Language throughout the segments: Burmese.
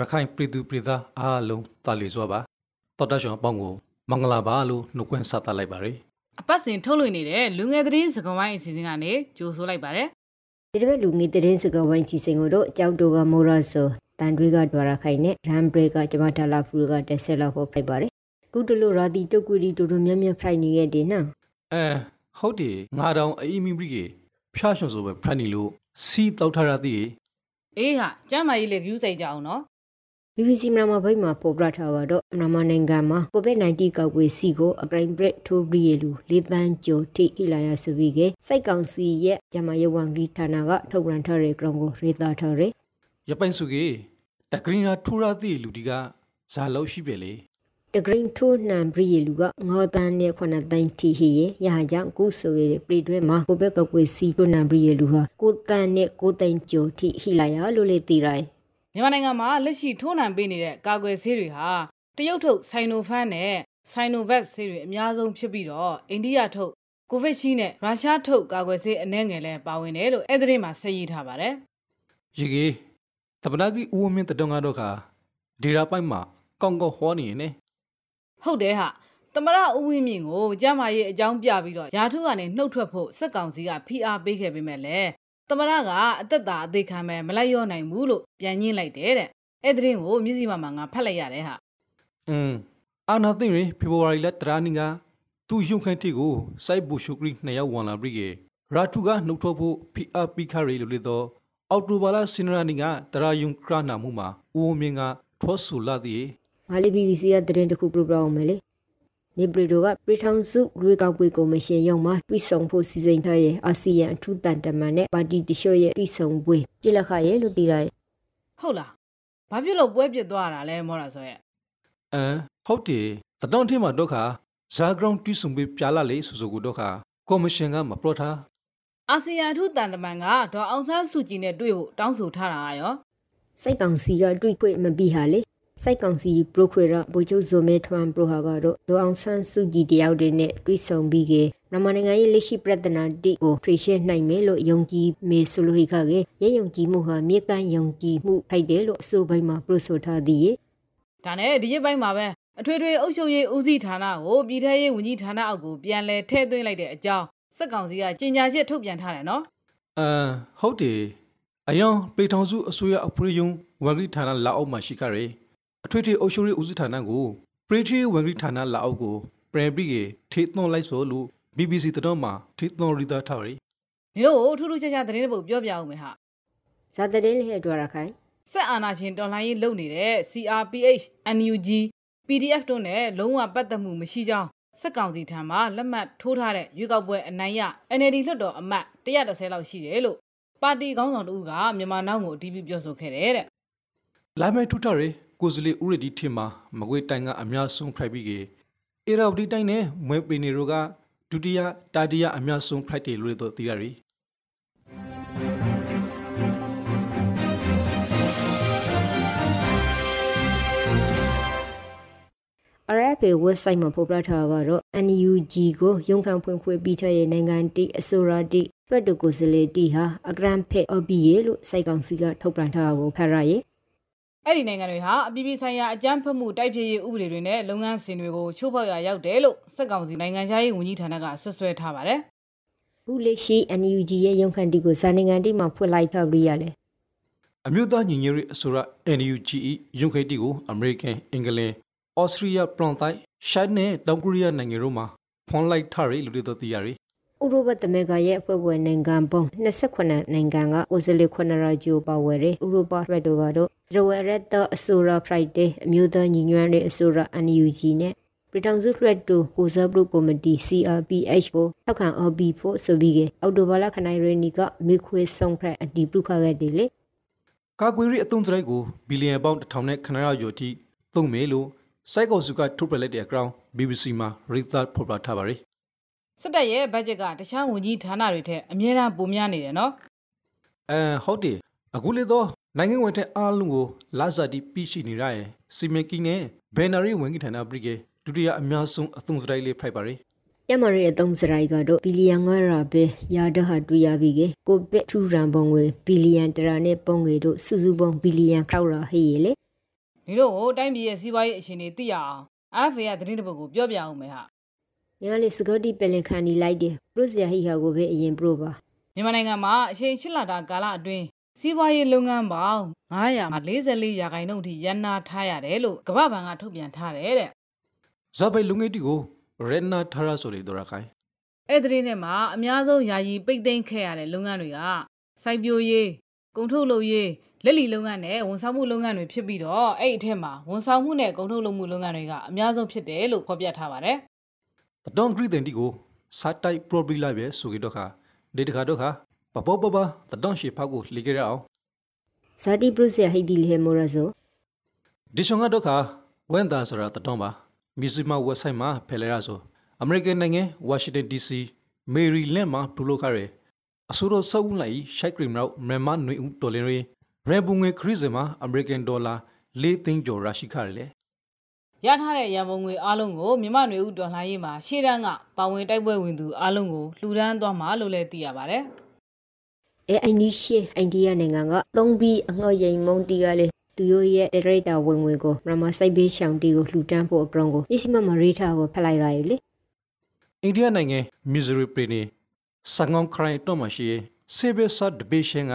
ရခိုင်ပြည်သူပြည်သားအားလုံးတာလီစွာပါတော်တရှောင်းအပေါင်းကိုမင်္ဂလာပါလို့နှုတ်ခွန်းဆက်သလိုက်ပါရယ်အပတ်စဉ်ထုတ်လွှင့်နေတဲ့လူငယ်သတင်းစကားဝိုင်းအစီအစဉ်ကနေကြိုဆိုလိုက်ပါတယ်ဒီတစ်ပတ်လူငယ်သတင်းစကားဝိုင်းစီစဉ်ကိုတော့အကြောက်တိုကမိုရာဆိုတန်တွေကဒွာရခိုင်နဲ့ရမ်ဘရေကကျမတာလာဖူကတက်ဆက်လောက်ဖို့ဖိုက်ပါတယ်ကုတလို့ရာတီတုတ်ကွီတီတူတူမြတ်မြတ်ဖိုက်နေခဲ့တယ်နော်အဲဟုတ်တယ်ငါတောင်အီမီဘရီကဖျားရှုံဆိုပဲဖရန်နီလို့စီတောက်ထားရသည်အေးဟာကျမ်းမာရေးလေးဂယူးစိတ်ကြအောင်နော် BBC မြန်မာဘိတ်မှာပေါ်ပြထားတော့မြန်မာနိုင်ငံမှာ COVID-19 ကောက်ွယ်စီကိုအပရင်ဘရက်ထိုးပြီးရလူလေးတန်းကျော်ထိဟိလာရဆိုပြီးကစိုက်ကောင်စီရဲ့ဂျမယဝန်ဂီဌာနကထုတ်ပြန်ထားတဲ့ကြောင်းကိုရေးသားထားတယ်ရပိုင်စုကေတဂရင်းနာထူရသည်လူဒီကဇာလောက်ရှိပဲလေတဂရင်းထိုးနံဘရီလူကငေါတန်းနဲ့ခုနတိုင်းတီဟီရဲ့ရဟကြောင့်ကုဆိုရတဲ့ပြည်တွဲမှာကိုဘက်ကကွယ်စီထိုးနံဘရီလူဟာကိုတန်းနဲ့ကိုတိုင်ကျော်ထိဟိလာရလို့လေတည်ရိုင်း မြန်မာနိုင်ငံမှာလက်ရှိထိုးနှံပေးနေတဲ့ကာကွယ်ဆေးတွေဟာတရုတ်ထုတ်ဆိုင်နိုဖန်နဲ့ဆိုင်နိုဗက်ဆေးတွေအများဆုံးဖြစ်ပြီးတော့အိန္ဒိယထုတ်ကိုဗစ်ရှိနဲ့ရုရှားထုတ်ကာကွယ်ဆေးအနှဲငယ်လည်းပါဝင်တယ်လို့အဲ့ဒီမှာဆက်ရေးထားပါတယ်ရေကေတပနာကြီးဦးဝင်းမင်းတတုံကတော့ခါဒီရာပိုင်မှာကောင်းကောင်းဟောနေနေဟုတ်တယ်ဟာသမရဦးဝင်းမြင့်ကိုကျမ်းမာရေးအကြောင်းပြပြီးတော့ယာထုကနေနှုတ်ထွက်ဖို့စက်ကောင်စီကဖိအားပေးခဲ့ပေမဲ့လည်း သမရကအသက်တာအသေးခံမဲ့မလိုက်ရောနိုင်ဘူးလို့ပြန်ညင်းလိုက်တယ်တဲ့အဲ့ဒီရင်ကိုမြစည်းမမှာငါဖတ်လိုက်ရတယ်ဟာอืมအာနာသိရင်ဖေဖော်ဝါရီလတရာနီကသူ့ရုံခန့်တီကိုစိုက်ဘူရှုကရီနှစ်ယောက်ဝန်လာပြီးကေရာထူကနှုတ်ထွက်ဖို့ဖိအားပိခရီလို့လေတော့အော်တိုဘာလာစင်ရာနီကတရာယုံခရနာမှုမှာဦးဝင်းမင်းကထောဆူလာသည်ငါလေး BBC ကသတင်းတစ်ခုပြပြအောင်မယ်လေ နေပရီတိုကပြည်ထောင်စုရွေးကောက်ပွဲကော်မရှင်ရုံးမှာတွိဆုံဖို့စီစဉ်ထားရဲ့အာဆီယံအထူးတန်တမန်နဲ့ပါတီတချို့ရဲ့တွိဆုံပွဲပြည်လက်ခရဲ့လို့တည်ရတယ်ဟုတ်လားဘာဖြစ်လို့ပွဲပြစ်သွားတာလဲမောတာဆိုရဲ့အမ်ဟုတ်တယ်တတောင်းထင်းမှာတော့ခါဇာဂရောင်းတီးဆုံပြီးပြလာလေဆိုဆိုကိုတော့ခါကော်မရှင်ကမပလော့ထားအာဆီယံအထူးတန်တမန်ကဒေါ်အောင်ဆန်းစုကြည်နဲ့တွေ့ဖို့တောင်းဆိုထားတာရောစိုက်ကောင်စီကတွိခွေမပြီးဟာလေ စိုက်ကောင်စီပရိုခွေရဘိုချိုဇိုမဲထွမ်ပရိုဟာကတော့ဒေါအောင်ဆန်းစုကြည်တယောက်တည်းနဲ့တွိဆုံပြီးကမြန်မာနိုင်ငံရဲ့လက်ရှိပြဿနာတိကိုဖြေရှင်းနိုင်မယ်လို့ယုံကြည်မေဆိုလိုဟိခကရဲယုံကြည်မှုဟာမြေကမ်းယုံကြည်မှုထိုက်တယ်လို့အဆိုပိုင်းမှာပရိုဆိုထားသည်ဒါနဲ့ဒီရက်ပိုင်းမှာပဲအထွေထွေအုပ်ချုပ်ရေးဦးစီးဌာနကိုပြည်ထရေးဝန်ကြီးဌာနအောက်ကိုပြန်လည်ထည့်သွင်းလိုက်တဲ့အကြောင်းစက်ကောင်စီကကြေညာချက်ထုတ်ပြန်ထားတယ်နော်အမ်ဟုတ်တယ်အယောင်ပေထောင်စုအစိုးရအဖရိယုံဝန်ကြီးဌာနလာအောက်မှာရှိခရဲအ ထွေထွေအုပ်ချုပ်ရေးဦးစီးဌာနကိုပရိထရီဝန်ကြီးဌာနလာအောက်ကိုပရဘရီကေထေသွန်လိုက်ဆိုလို့ BBC တတော်မှာထေသွန်ရီတာထားရီနေတို့ထူးထူးခြားခြားသတင်းတစ်ပုဒ်ပြောပြအောင်မယ်ဟာဇာတရင်လေးဟဲ့တွာရခိုင်စက်အာဏာရှင်တော်လှန်ရေးလုပ်နေတဲ့ CRPH NUG PDF တို့နဲ့လုံးဝပတ်သက်မှုမရှိကြောင်းစက်ကောင်စီထံမှလက်မှတ်ထိုးထားတဲ့ရွေးကောက်ပွဲအနိုင်ရ NLD လွှတ်တော်အမတ်130လောက်ရှိတယ်လို့ပါတီခေါင်းဆောင်တို့ကမြန်မာနောက်ကိုအတည်ပြုပြောဆိုခဲ့တယ်တဲ့လာမဲထူထားရီ ကိုစလီဥရဒီထင်မှာမကွေးတိုင်းကအများဆုံးဖိုက်ပြီးကေအေရာဝတီတိုင်းနဲ့မွဲပေနေတို့ကဒုတိယတာတိယအများဆုံးဖိုက်တယ်လို့တော့သိရရီ RFA website မှာဖော်ပြထားတာကတော့ NUG ကိုရုံခံဖွင့်ခွေပြီးထားတဲ့နိုင်ငံတိအစိုးရတိတွတ်တကိုစလေတီဟာအဂရန်ဖက်အဘီယေလို့စိုက်ကောင်စီကထုတ်ပြန်ထားတာကိုဖတ်ရရဲ့ အဲ့ဒီနိုင်ငံတွေဟာအပြည်ပြည်ဆိုင်ရာအကြမ်းဖက်မှုတိုက်ဖျက်ရေးဥပဒေတွေနဲ့လုပ်ငန်းစဉ်တွေကိုချိုးဖောက်ရာရောက်တယ်လို့စက်ကောင်စီနိုင်ငံခြားရေးဝန်ကြီးဌာနကဆွဆွဲထားပါတယ်ခုလက်ရှိ NUG ရဲ့ရုံခံတိကိုဇာနိုင်ငံတိမှာဖွင့်လိုက်ထားပြီးရလဲအမျိုးသားညီညွတ်ရေးအစိုးရ NUGE ရုံခိတီကိုအမေရိကန်အင်္ဂလန်ဩစတြေးလျပရွန်တိုင်းရှိုင်းနဲ့တောင်ကိုရီးယားနိုင်ငံတို့မှာဖွန်လိုက်ထားရီလို့တော့သိရရီ ဥရောပသမဂ္ဂရဲ့အဖွဲ့ဝင်နိုင်ငံပေါင်း28နိုင်ငံကအိုဇလီခွနရာဂျိုပါဝယ်တဲ့ဥရောပဘက်တို့ကတော့ရဝရတ်တအစိုးရ Friday အမျိုးသားညီညွတ်ရေးအစိုးရ NUG နဲ့ပြည်ထောင်စုလွှတ်တော်ကိုစားပြုကော်မတီ CRPH ကိုထောက်ခံအဘီဖို့ဆိုပြီးကအော်တိုဘာလခနိုင်ရနီကမေခွေဆောင်ဖက်အတီးပြုခခဲ့တယ်လေကာကွယ်ရေးအသုံးစရိုက်ကိုဘီလီယံပေါင်းတစ်ထောင်နဲ့ခဏရကျော်ထိသုံးမယ်လို့စိုက်ကောစုကထုတ်ပြလိုက်တဲ့အကြောင်း BBC မှာရေးသားဖော်ပြထားပါရီ စစ်တပ်ရဲ့ဘတ်ဂျက်ကတခြားဝန်ကြီးဌာနတွေထက်အများအားပိုများနေတယ်နော်အဲဟုတ်တယ်အခုလေတော့နိုင်ငံဝင်တဲ့အားလုံးကိုလာဇာတီပြရှိနေရရင်စီမံကိန်းနဲ့ဘယ်နာရီဝင်ကြီးဌာနပရိကေဒုတိယအများဆုံးအသုံးစရိုက်လေးဖိုက်ပါရီရမရဲ့အသုံးစရိုက်ကတော့ဘီလီယံ9ရာပဲရာဒဟာတွေ့ရပြီကကိုပက်ထူရန်ပုံငွေဘီလီယံတရာနဲ့ပုံငွေတို့စုစုပေါင်းဘီလီယံခောက်ရာဟေးလေဒီတို့ကိုတိုင်းပြည်ရဲ့စီးပွားရေးအခြေအနေသိရအောင် AFA ကသတင်းတစ်ပုဒ်ကိုပြောပြအောင်မယ်ဟာ။ ညာလေစကောတီပလင်ခန်ဒီလိုက်တယ်ပရိုစရာဟီဟာကိုပဲအရင်ပရိုပါမြန်မာနိုင်ငံမှာအချိန်၈လတာကာလအတွင်းစီးပွားရေးလုပ်ငန်းပေါင်း944ရာခိုင်နှုန်းအထိရန်နာထားရတယ်လို့ကမ္ဘာ့ဘဏ်ကထုတ်ပြန်ထားတယ်တဲ့ဇာပိုင်လုံငယ်တီကိုရန်နာထာရဆိုလေတော်ရခိုင်အဲ့ဒီသတင်းထဲမှာအများဆုံးယာယီပိတ်သိမ်းခဲ့ရတဲ့လုပ်ငန်းတွေကစိုက်ပျိုးရေးကုန်ထုတ်လုပ်ရေးလက်လီလုပ်ငန်းနဲ့ဝန်ဆောင်မှုလုပ်ငန်းတွေဖြစ်ပြီးတော့အဲ့ဒီအထက်မှာဝန်ဆောင်မှုနဲ့ကုန်ထုတ်လုပ်မှုလုပ်ငန်းတွေကအများဆုံးဖြစ်တယ်လို့ဖော်ပြထားပါတယ် တတော်ဂရီတန်တီကိုစာတိုက်ပရိုဘီလာပဲဆိုကြတော့ခါဒေတခါတော့ခါပပပပတတော်ရှိဖောက်ကိုလိကြရအောင်။ဇာတီပရိုစရာဟီဒီလေမိုရဆိုဒီဆောင်ကတော့ခါဝန်တန်ဆိုတာတတော်ပါမြူဇီမ website မှာဖယ်လဲရဆိုအမေရိကန်နိုင်ငံဝါရှင်တန် DC မေရီလန်မှာဒူလိုခရဲအဆိုတော်ဆောက်ဦးလိုက်ရှိုက်ခရီမနောက်မြန်မာနွေဦးဒေါ်လင်ရီရန်ပုံငွေခရစ်စမှာအမေရိကန်ဒေါ်လာ၄သိန်းကျော်ရရှိခရလေ ရထားတဲ့ရန်ပုံငွေအားလုံးကိုမြန်မာနွေဦးဒေါ်လာရေးမှာရှေ့တန်းကပါဝင်တိုက်ပွဲဝင်သူအားလုံးကိုလှူဒန်းသွားမှာလို့လည်းသိရပါတယ်အဲအိုင်နီရှေအိန္ဒိယနိုင်ငံကသုံးပြီးအငှော့ရင်မုံတီကလေသူတို့ရဲ့ဒရိုက်တာဝင်ဝင်ကိုရမစိုက်ဘေးရှောင်းတီကိုလှူဒန်းဖို့အပရုံကိုအစ္စမမရီထာကိုဖက်လိုက်ရရလေအိန္ဒိယနိုင်ငံမီဇရီပရီနီစငောင်းခရိုင်တော့မှရှိဆေဘဆတ်ဒဘေရှင်က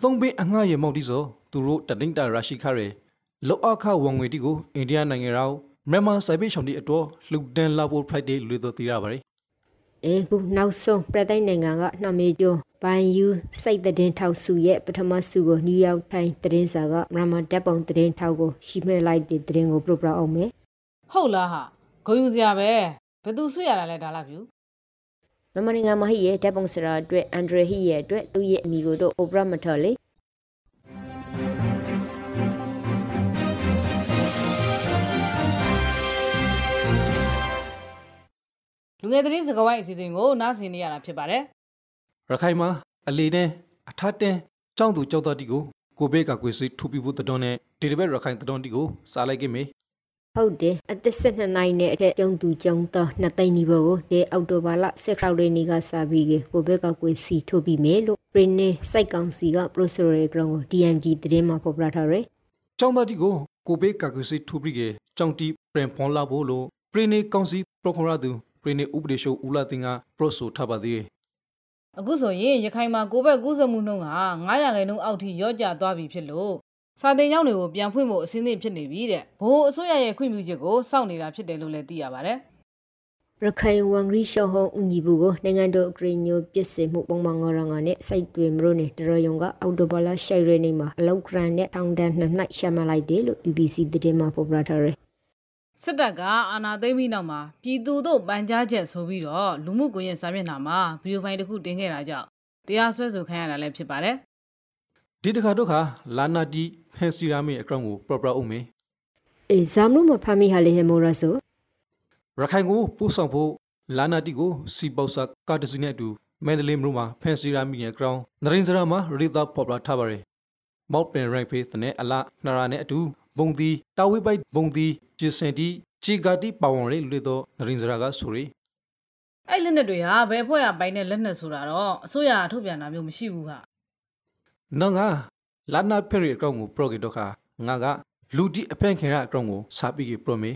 သုံးပင်အငှားရမောက်ဒီဆိုသူတို့တတိန်တာရရှိခရဲ လောအခဝန်ငွေတီကိုအိန္ဒိယနိုင်ငံရောက်မြန်မာစိုက်ဘေးရှောင်းတီအတော်လှူဒန်းလာဖို့ဖိုက်ဒေးလူတို့သိရပါတယ်အဲခုနောက်ဆုံးပြည်တိုင်းနိုင်ငံကနှမေကျော်ဘိုင်ယူစိတ်တဲ့ထောက်စုရဲ့ပထမစုကိုနယူးယောက်ထိုင်းသတင်းစာကရမတက်ပုံသတင်းထောက်ကိုရှိမဲ့လိုက်တဲ့သတင်းကိုပြပြအောင်မယ်ဟုတ်လားဟာဂုံယူစရာပဲဘယ်သူဆွရတာလဲဒါလားဗျူမြန်မာနိုင်ငံမှာဟိရဲ့တက်ပုံစရာအတွက်အန်ဒရဟိရဲ့အတွက်သူ့ရဲ့အမိကိုတော့အိုပရာမထော်လေ လူငယ်သတင်းစကားဝိုင်းအစီအစဉ်ကိုနားဆင်နေရတာဖြစ်ပါတယ်ရခိုင်မှာအလီနဲ့အထတ်တင်းကြောင်းသူကြောက်တော်တီကိုကိုဘေးကကွေစီထူပီဖို့တတော်နဲ့ဒီတပတ်ရခိုင်တတော်တီကိုစားလိုက်ခဲ့မေဟုတ်တယ်အသက်12နိုင်နဲ့အထက်ကျုံသူကျုံတော့နှစ်သိန်းဒီဘောကိုဒီအောက်တိုဘာလ6ခရက်နေ့ကစပြီးကိုဘက်ကကွေစီထုတ်ပြီးမယ်လို့ပရင်းနေစိုက်ကောင်စီကပရိုဆိုရဲဂရောင်းကို DMG သတင်းမှာဖော်ပြထားတယ်ကြောင်းတော်တီကိုကိုဘေးကကွေစီထူပီကကြောင်းတီပြန်ဖွန်လာဖို့လို့ပရိနေကောင်စီပရိုခရာသူ ပရိနေဥပဒေရှုဦးလာတင်ကပရိုဆိုထားပါသေးတယ်အခုဆိုရင်ရခိုင်မှာကိုဘက်ကူးစက်မှုနှုန်းက900ခန့်နှုန်းအောက်ထိရော့ကျသွားပြီဖြစ်လို့စာတင်ကျောင်းတွေကိုပြန်ဖွင့်ဖို့အစင်းသင့်ဖြစ်နေပြီတဲ့ဘိုးအစိုးရရဲ့ခွင့်ပြုချက်ကိုစောင့်နေတာဖြစ်တယ်လို့လည်းသိရပါတယ်ရခိုင်ဝန်ဂရီရှောဟောဦးညီဘူးကိုနိုင်ငံတော်အကရင်ညိုပြစ်စင်မှုပုံမှန်ငေါ်ရငါနဲ့စိုက်တွေမလို့နဲ့တရယုံကအော်တိုဘလာရှိုက်ရဲနေမှာအလောက်ဂရန်နဲ့ထောင်တန်းနှစ်နှိုက်ရှာမလိုက်တယ်လို့ BBC သတင်းမှာဖော်ပြထားတယ် စစ်တပ်ကအာဏာသိမ်းပြီးနောက်မှာပြည်သူတို့ပန်ကြားချက်ဆိုပြီးတော့လူမှုကွန်ရက်စာမျက်နှာမှာဗီဒီယိုဖိုင်တစ်ခုတင်ခဲ့တာကြောင့်တရားစွဲဆိုခံရတာလည်းဖြစ်ပါတယ်ဒီတခါတော့ခါလာနာတီဖန်စီရာမီအကောင့်ကိုပရပရအောင်မေအေးဇမ်လို့မဖမ်းမိဟာလေဟေမိုရာဆိုရခိုင်ကိုပို့ဆောင်ဖို့လာနာတီကိုစီပေါဆာကာတစီနဲ့အတူမန္တလေးမြို့မှာဖန်စီရာမီရဲ့အကောင့်နရင်စရာမှာရီသာပေါ်ပလာထားပါရယ်မောက်ပင်ရိုင်ဖေးတနဲ့အလနရာနဲ့အတူ ဘုံတီတာဝိပိုက်ဘုံတီဂျီစန်တီဂျီဂါတီပါဝန်လေးလွေတော့နရင်စရာကဆိုရီအဲ့လက်နက်တွေဟာဘယ်အဖွဲ့ကပိုင်တဲ့လက်နက်ဆိုတာတော့အစိုးရကထုတ်ပြန်တာမျိုးမရှိဘူးဟာနော်ငါလာနာဖရီအကောင့်ကိုပရိုဂီတော့ခါငါကလူတီအဖန်ခင်ရအကောင့်ကိုစာပြီးပရိုမေ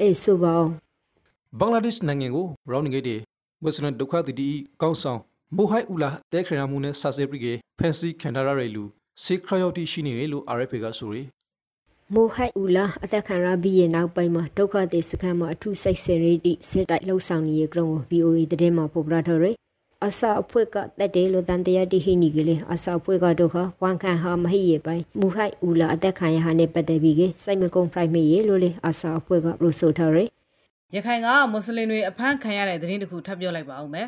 အေးဆိုပါအောင်ဘင်္ဂလားဒေ့ရှ်နိုင်ငံကိုရောင်းနေခဲ့တဲ့မွတ်စလင်ဒုက္ခသည်တီကောင်းဆောင်မိုဟိုင်ဦးလာတဲခရမှုနဲ့ဆာဆေပရီကဖန်စီခန်ဒါရရဲလူစေခရယော်တီရှိနေတယ်လို့ RFA ကဆိုရယ် မိုဟိုက်ဦးလာအသက်ခံရပြီးရဲ့နောက်ပိုင်းမှာဒုက္ခသည်စခန်းမှာအထူးစိတ်ဆင်ရီတိစစ်တိုက်လှုပ်ဆောင်နေတဲ့ကြောင်းကို VOA သတင်းမှာဖော်ပြထားတယ်အစာအဖွဲ့ကတက်တယ်လို့တန်တရားတိဟိနီကလေးအစာအဖွဲ့ကဒုက္ခဝန်ခံဟာမဟိရဲ့ပိုင်းမူဟိုက်ဦးလာအသက်ခံရဟာနဲ့ပတ်သက်ပြီးကစိုက်မကုံဖရိုက်မေရဲ့လို့လေအစာအဖွဲ့ကပရိုဆိုထားတယ်ရခိုင်ကမွတ်စလင်တွေအဖမ်းခံရတဲ့သတင်းတစ်ခုထပ်ပြောလိုက်ပါဦးမယ်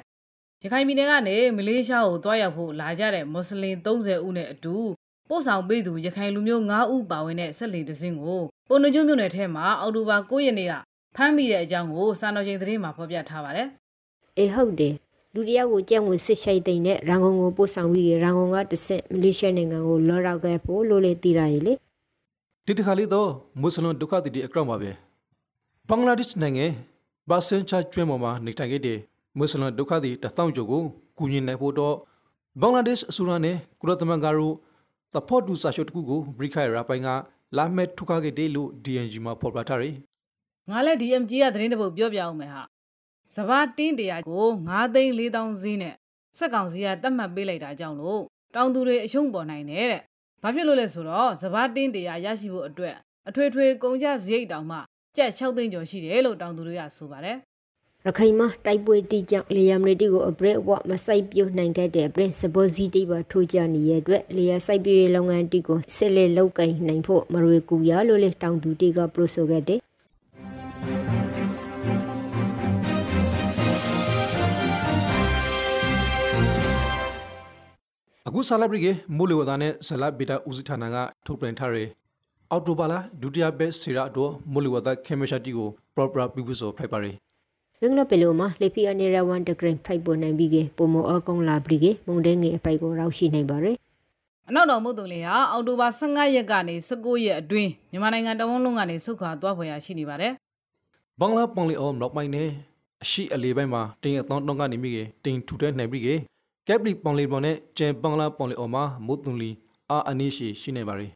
ရခိုင်ပြည်နယ်ကနေမလေးရှားကိုတွားရောက်ဖို့လာကြတဲ့မွတ်စလင်30ဦးနဲ့အတူ ပို့ဆောင်ပေးသူရခိုင်လူမျိုး9ဦးပါဝင်တဲ့ဆက်လီတစ်စင်းကိုပုံနှကျွန်းမြို့နယ်ထဲမှာအော်တိုဘာ9ရက်နေ့ကဖမ်းမိတဲ့အကြောင်းကိုစာတော်ချိန်သတင်းမှာဖော်ပြထားပါတယ်အေးဟုတ်တယ်လူတယောက်ကိုကြက်ငွေစစ်ရှိုက်တဲ့နဲ့ရန်ကုန်ကိုပို့ဆောင်ပြီးရန်ကုန်ကတစ်ဆင့်မလေးရှားနိုင်ငံကိုလော်ရောက်ခဲ့ဖို့လို့လေတည်ရတယ်လေဒီတခါလေးတော့မွတ်စလင်ဒုက္ခသည်တီအကောင့်ပါပဲဘင်္ဂလားဒေ့ရှ်နိုင်ငံဘာစင်ချာကျွန်းပေါ်မှာနေထိုင်ခဲ့တဲ့မွတ်စလင်ဒုက္ခသည်တထောင်ကျော်ကိုကူညီနိုင်ဖို့တော့ဘင်္ဂလားဒေ့ရှ်အစိုးရနဲ့ကုလသမဂ္ဂတို့ သဖို့တူစာချုပ်တစ်ခုကိုဘရိခိုင်ရာပိုင်းကလာမဲ့ထုခခဲ့တယ်လို့ DNG မှာဖော်ပြထားတယ်ငါလည်း DMG ကသတင်းတစ်ပုဒ်ပြောပြအောင်မယ်ဟာစဘာတင်းတရာကို9သိန်း4000ဈေးနဲ့စက်ကောင်စီကတတ်မှတ်ပေးလိုက်တာကြောင့်လို့တောင်သူတွေအရှုံးပေါ်နိုင်တယ်တဲ့ဘာဖြစ်လို့လဲဆိုတော့စဘာတင်းတရာရရှိဖို့အတွက်အထွေထွေကုန်ကြစရိတ်တောင်မှကျပ်6သိန်းကျော်ရှိတယ်လို့တောင်သူတွေကဆိုပါတယ် ရခိုင်မှာတိုက်ပွဲတိကြောင့်လေယာဉ်မတီကိုအပရက်ဝမဆိုင်ပြုတ်နိုင်ခဲ့တဲ့အပရက်စပေါ်စီတိပါထိုးကြနေရတဲ့လေယာဉ်စိုက်ပျိုးရေးလုပ်ငန်းတီကိုဆက်လက်လုပ်ကိုင်နိုင်ဖို့မရွေကူရလို့လေတောင်သူတီကပရိုဆိုခဲ့တဲ့အခုဆာလဘရီကမိုးလေဝသနဲ့ဇလဗီတာဦးစီးဌာနကထုတ်ပြန်ထားတဲ့အော်တိုဘာလာဒုတိယဘက်စီရာတော့မိုးလေဝသခေမရှာတီကို proper ပြပဆိုဖိုက်ပါရီ ရင်းနပလိုမှာလေဖီအနေရဝန်တဂရန်ဖိုက်ပေါ်နိုင်ပြီးကပုံမောအကောင်လာပြီးကမုန်တဲ့ငယ်အဖိုက်ကိုရောက်ရှိနိုင်ပါရယ်အနောက်တော်မုတ်တုံလေးဟာအောက်တိုဘာ15ရက်ကနေ19ရက်အတွင်းမြန်မာနိုင်ငံတဝန်းလုံးကနေဆုတ်ခွာသွားဖွယ်ရရှိနေပါတယ်ဘင်္ဂလားပန်လီအော်နောက်ပိုင်းနဲ့အရှိအလေးပိုင်းမှာတင်အသောတောင်းကနေမိကတင်ထူတဲ့နိုင်ပြီးကကက်ပလီပန်လီပေါ်နဲ့ကျန်ဘင်္ဂလားပန်လီအော်မှာမုတ်သွန်လီအာအနိရှိရှိနေပါရီ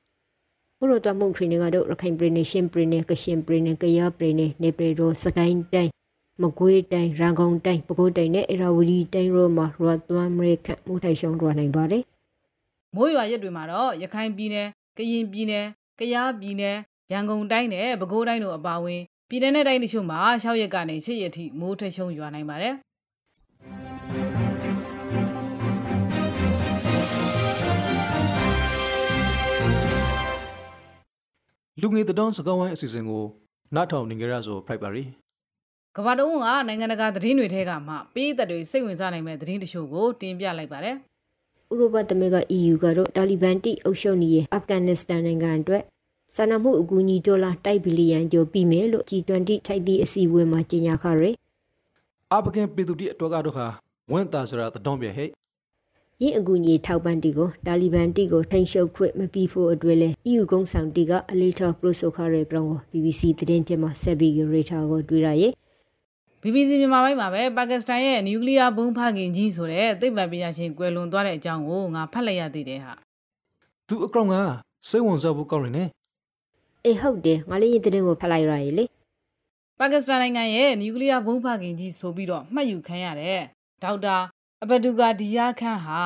ဘုရတော်မုန်ထရီနေကတော့ရခိုင်ပြည်နယ်ရှင်းပြည်နယ်ကရှင်ပြည်နယ်ကရပြည်နယ်နေပြည်တော်စကိုင်းတိုင်း မကွေးတိုင်းရန်ကုန်တိုင်းပဲခူးတိုင်းနဲ့အေရဝတီတိုင်းတို့မှာရတ်သွမ်းမရိခတ်မှုထိုင်ရှုံးတော်နိုင်ပါတယ်မိုးရွာရက်တွေမှာတော့ရခိုင်ပြည်နယ်ကရင်ပြည်နယ်ကယားပြည်နယ်ရန်ကုန်တိုင်းနဲ့ပဲခူးတိုင်းတို့အပါအဝင်ပြည်내နဲ့တိုင်းတချို့မှာ6ရက်ကနေ7ရက်ထိမိုးထချုံရွာနိုင်ပါတယ်လူငယ်တတော်စကောင်းဝိုင်းအစီအစဉ်ကိုနားထောင်နေကြရဆိုဖိုက်ပါရီ ကမ္ဘာတုံးကနိုင်ငံတကာသတင်းတွေထဲကမှပေးသက်တွေစိတ်ဝင်စားနိုင်မဲ့သတင်းတချို့ကိုတင်ပြလိုက်ပါတယ်ဥရောပသမဂ္ဂ EU ကတော့တာလီဘန်တိအုပ်ချုပ်နေတဲ့အာဖဂန်နစ္စတန်နိုင်ငံအတွက်စာနာမှုအကူအညီဒေါ်လာတိုက်ဘီလီယံကျော်ပြီးမယ်လို့ G20 ထိုက်သည့်အစည်းအဝေးမှာကြေညာခရဲအာဖဂန်ပြည်သူတိအတွက်ကတော့ဟာဝန်တာစရာတတော်ပြဟဲ့ရင်းအကူအညီထောက်ပံ့တီကိုတာလီဘန်တီကိုထိန်ရှုပ်ခွင့်မပြီးဖို့အတွက်လဲ EU ကုန်းဆောင်တီကအလီထာပရိုဆိုခရဲကောင်ကို BBC သတင်းတင်မှာဆက်ပြီးရေထာကိုတွေ့ရရဲ့ BBC မြန်မာပိုင်းမှာပဲပါကစ္စတန်ရဲ့နျူကလ িয়ার ဘုံးဖခင်ကြီးဆိုတဲ့သိပ္ပံပညာရှင်ကွယ်လွန်သွားတဲ့အကြောင်းကိုငါဖတ်လိုက်ရသေးတယ်ဟာ သူအကောင်ကစိတ်ဝင်စားဖို့ကောင်းနေ အေးဟုတ်တယ်ငါလေးရင်သတင်းကိုဖတ်လိုက်ရရဲ့လေ ပါကစ္စတန်နိုင်ငံရဲ့နျူကလ িয়ার ဘုံးဖခင်ကြီးဆိုပြီးတော့မှတ်ယူခံရတဲ့ဒေါက်တာအဘဒူကာဒီယာခန်ဟာ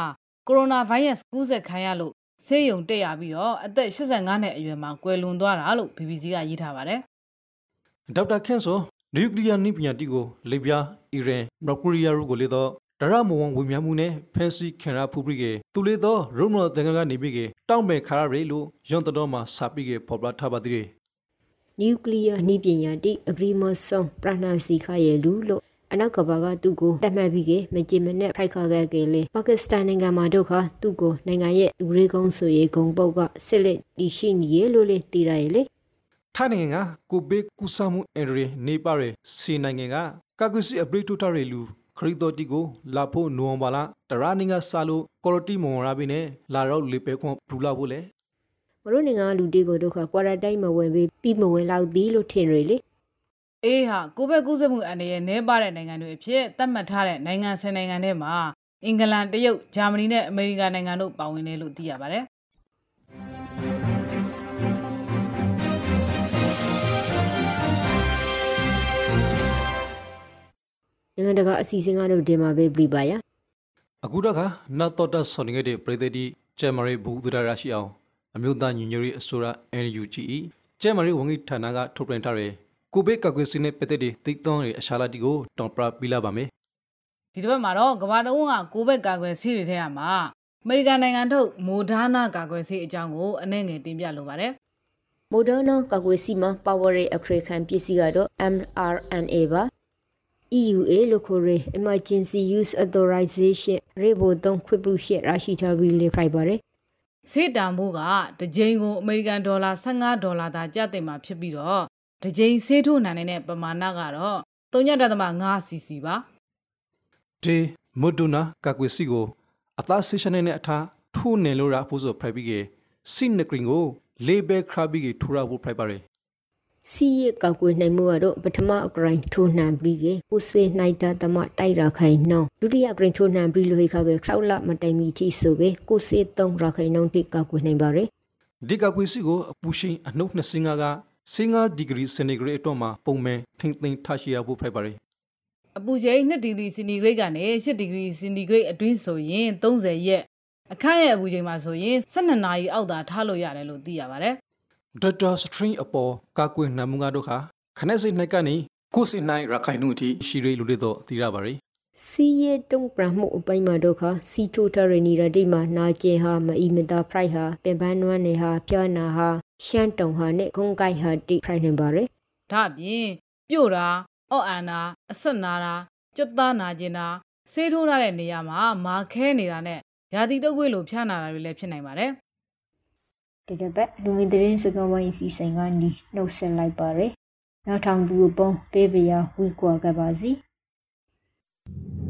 ကိုရိုနာဗိုင်းရပ်စ်ကူးစက်ခံရလို့ဆေးရုံတက်ရပြီးတော့အသက်85နှစ်အရွယ်မှာကွယ်လွန်သွားတာလို့ BBC ကရေးထားပါတယ် ဒေါက်တာခန့်ဆို နျူကလ িয়ার နိပညာတိကိုလေပြားအီရန်မော်ကူရီးယားတို့ကိုလေတော့ဒရမဝံဝေမြမှုနဲ့ဖန်စီခင်ရာဖူပရိကေသူလေတော့ရုံမတန်ကနေပြီးကေတောင်းမဲ့ခါရရေလို့ယွန်တတော်မှာစာပြီးကေပေါ်ပလာထားပါသေးတယ် နျူကလ িয়ার နှီးပညာတိအဂရီမဆုံပရဏစီခရဲ့လူလို့အနောက်ကဘာကသူ့ကိုတတ်မှတ်ပြီးကမကြင်မနဲ့ဖိုက်ခါခဲ့ကလေးပါကစ္စတန်နိုင်ငံမှာဒုက္ခသူ့ကိုနိုင်ငံရဲ့လူရေကုန်းဆိုရေဂုံပုတ်ကစစ်လက်တီရှိနေရလို့လေတည်ရရဲ့လေ ထိုင်းနိုင်ငံကကိုဘေးကူဆာမှုအန်ဒရီနေပါရစီနိုင်ငံကကာကူစီအပရိတိုတာရီလူခရီတော်တီကိုလာဖို့နိုဝင်ဘာလတရာနင်းကစားလို့ကော်ရတီမွန်ရာဘီနဲ့လာတော့လေပဲခွန်ဘူလာဖို့လေမတို့နိုင်ငံလူတေကိုဒုက္ခကွာရတိုင်းမဝင်ပြီးပြီးမဝင်လောက်သည်လို့ထင်ရလေအေးဟာကိုဗစ်ကူးစက်မှုအန္တရာယ်နည်းပါးတဲ့နိုင်ငံတွေအဖြစ်သတ်မှတ်ထားတဲ့နိုင်ငံဆယ်နိုင်ငံထဲမှာအင်္ဂလန်တရုတ်ဂျာမနီနဲ့အမေရိကန်နိုင်ငံတို့ပါဝင်တယ်လို့သိရပါတယ် နိုင်ငံတကာအစီအစဉ်ကတော့ဒီမှာပဲပြပါရအခုတော့ကနတ်တော်တဆော်နေခဲ့တဲ့ပြည်သက်တီကျဲမရီဘူဒရာရရှိအောင်အမျိုးသားညီညွတ်ရေးအစိုးရ NUGE ကျဲမရီဝန်ကြီးဌာနကထုတ်ပြန်ထားတဲ့ကိုဘေးကကွယ်စင်းနဲ့ပြည်သက်တီတိတ်သွန်းရဲ့အရှာလာတီကိုတောင်ပရာပြလာပါမယ်ဒီတစ်ပတ်မှာတော့ကမ္ဘာတဝန်းကကိုဗစ်ကာကွယ်ဆေးတွေထဲမှာအမေရိကန်နိုင်ငံထုတ်မိုဒါနာကာကွယ်ဆေးအကြောင်းကိုအနည်းငယ်တင်ပြလိုပါတယ်မိုဒါနာကာကွယ်စီမှာ power ရဲ့အခရခံပစ္စည်းကတော့ mRNA ပါ EUA လို့ခေါ်တဲ့ Emergency Use Authorization ရေဘိုတုံးခွင့်ပြုချက်ရရှိထားပြီးလေဖိုက်ပါတယ်ဆေးတန်ဖိုးကတစ်ကြိမ်ကိုအမေရိကန်ဒေါ်လာ15ဒေါ်လာသာကျသင့်မှာဖြစ်ပြီးတော့တစ်ကြိမ်ဆေးထိုးနိုင်တဲ့ပမာဏကတော့3.5 cc ပါဒီမဒူနာကကွေစီကိုအသားဆေရှင်နဲ့အထားထိုးနေလို့ရဖို့ဆိုဖရိုက်ပြီးကစိနကရင်ကိုလေဘဲခရာပြီးကထူရဖို့ဖရိုက်ပါရယ် စီရကောက်ကွယ်နိုင်မှုကတော့ပထမအကရင်ထိုးနှံပြီးကကိုစေနိုင်တာတမတိုက်ရခိုင်နှောင်းဒုတိယအကရင်ထိုးနှံပြီးလို့ခါကခရောက်လာမတိုင်မီထိဆိုကကိုစေသုံးရခိုင်နှောင်းတိကောက်ကွယ်နိုင်ပါရယ်ဒီကကွေစီကိုအပူရှိန်အနှုတ်25က15ဒီဂရီစင်တီဂရိတ်အတွင်းမှာပုံမှန်ထိမ့်သိမ်းထားရှိရဖို့ဖိုက်ပါတယ်အပူချိန်2ဒီဂရီစင်တီဂရိတ်ကနေ8ဒီဂရီစင်တီဂရိတ်အတွင်းဆိုရင်30ရက်အခန့်ရဲ့အပူချိန်မှာဆိုရင်12နာရီအောက်သာထားလို့ရတယ်လို့သိရပါတယ် ဒေါက်တာစထရင်အပေါ်ကာကွယ်နမှုငါတို့ခါခနဲ့စိတ်နှက်ကနေကိုစိနိုင်ရခိုင်နုအထိရှိရလူတွေတော့သိရပါတယ်စီရဲတုံပရမှုအပိုင်းမှာတော့ခစီထိုထရနီရတိမှာနာကျင်ဟာမအီမတာဖရိုက်ဟာပင်ပန်းနွမ်းနေဟာပြနာဟာရှမ်းတုံဟာနဲ့ဂုံကိုက်ဟာတိဖရိုက်နေပါရယ်ဒါအပြင်ပြို့တာအော့အန်တာအဆက်နာတာကြွတ်သားနာကျင်တာဆေးထိုးထားတဲ့နေရာမှာမာခဲနေတာနဲ့ရာသီတုပ်ကွေးလိုဖျားနာတာတွေလည်းဖြစ်နိုင်ပါတယ် ဒီတစ်ပတ်လူငင်သတင်းစကားဝိုင်းစီစဉ်ကနေနှုတ်ဆက်လိုက်ပါရယ်နောက်ထောင်သူအပေါင်းပေးပြာဝီကွာခဲ့ပါစီ။